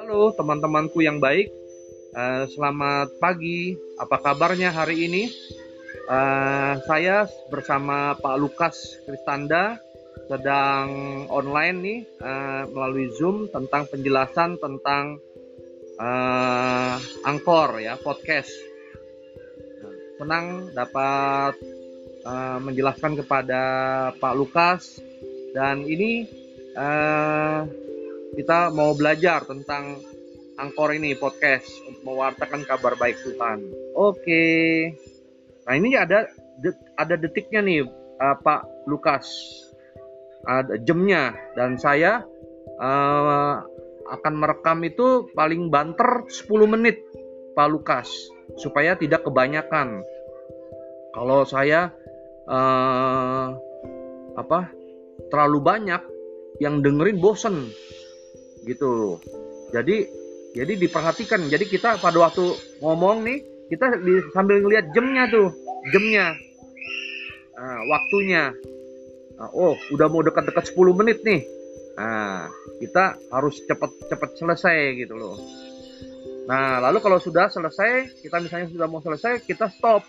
Halo teman-temanku yang baik, uh, selamat pagi. Apa kabarnya hari ini? Uh, saya bersama Pak Lukas Kristanda sedang online nih uh, melalui Zoom tentang penjelasan tentang angkor ya podcast. Senang dapat uh, menjelaskan kepada Pak Lukas dan ini uh, kita mau belajar tentang Angkor ini podcast untuk mewartakan kabar baik Tuhan. Oke. Nah, ini ada ada detiknya nih uh, Pak Lukas. Ada jamnya dan saya uh, akan merekam itu paling banter 10 menit Pak Lukas supaya tidak kebanyakan. Kalau saya uh, apa terlalu banyak yang dengerin bosen gitu. Jadi jadi diperhatikan. Jadi kita pada waktu ngomong nih kita di, sambil ngelihat jamnya tuh jamnya nah, waktunya. Nah, oh udah mau dekat-dekat 10 menit nih. Nah kita harus cepet-cepet selesai gitu loh. Nah lalu kalau sudah selesai kita misalnya sudah mau selesai kita stop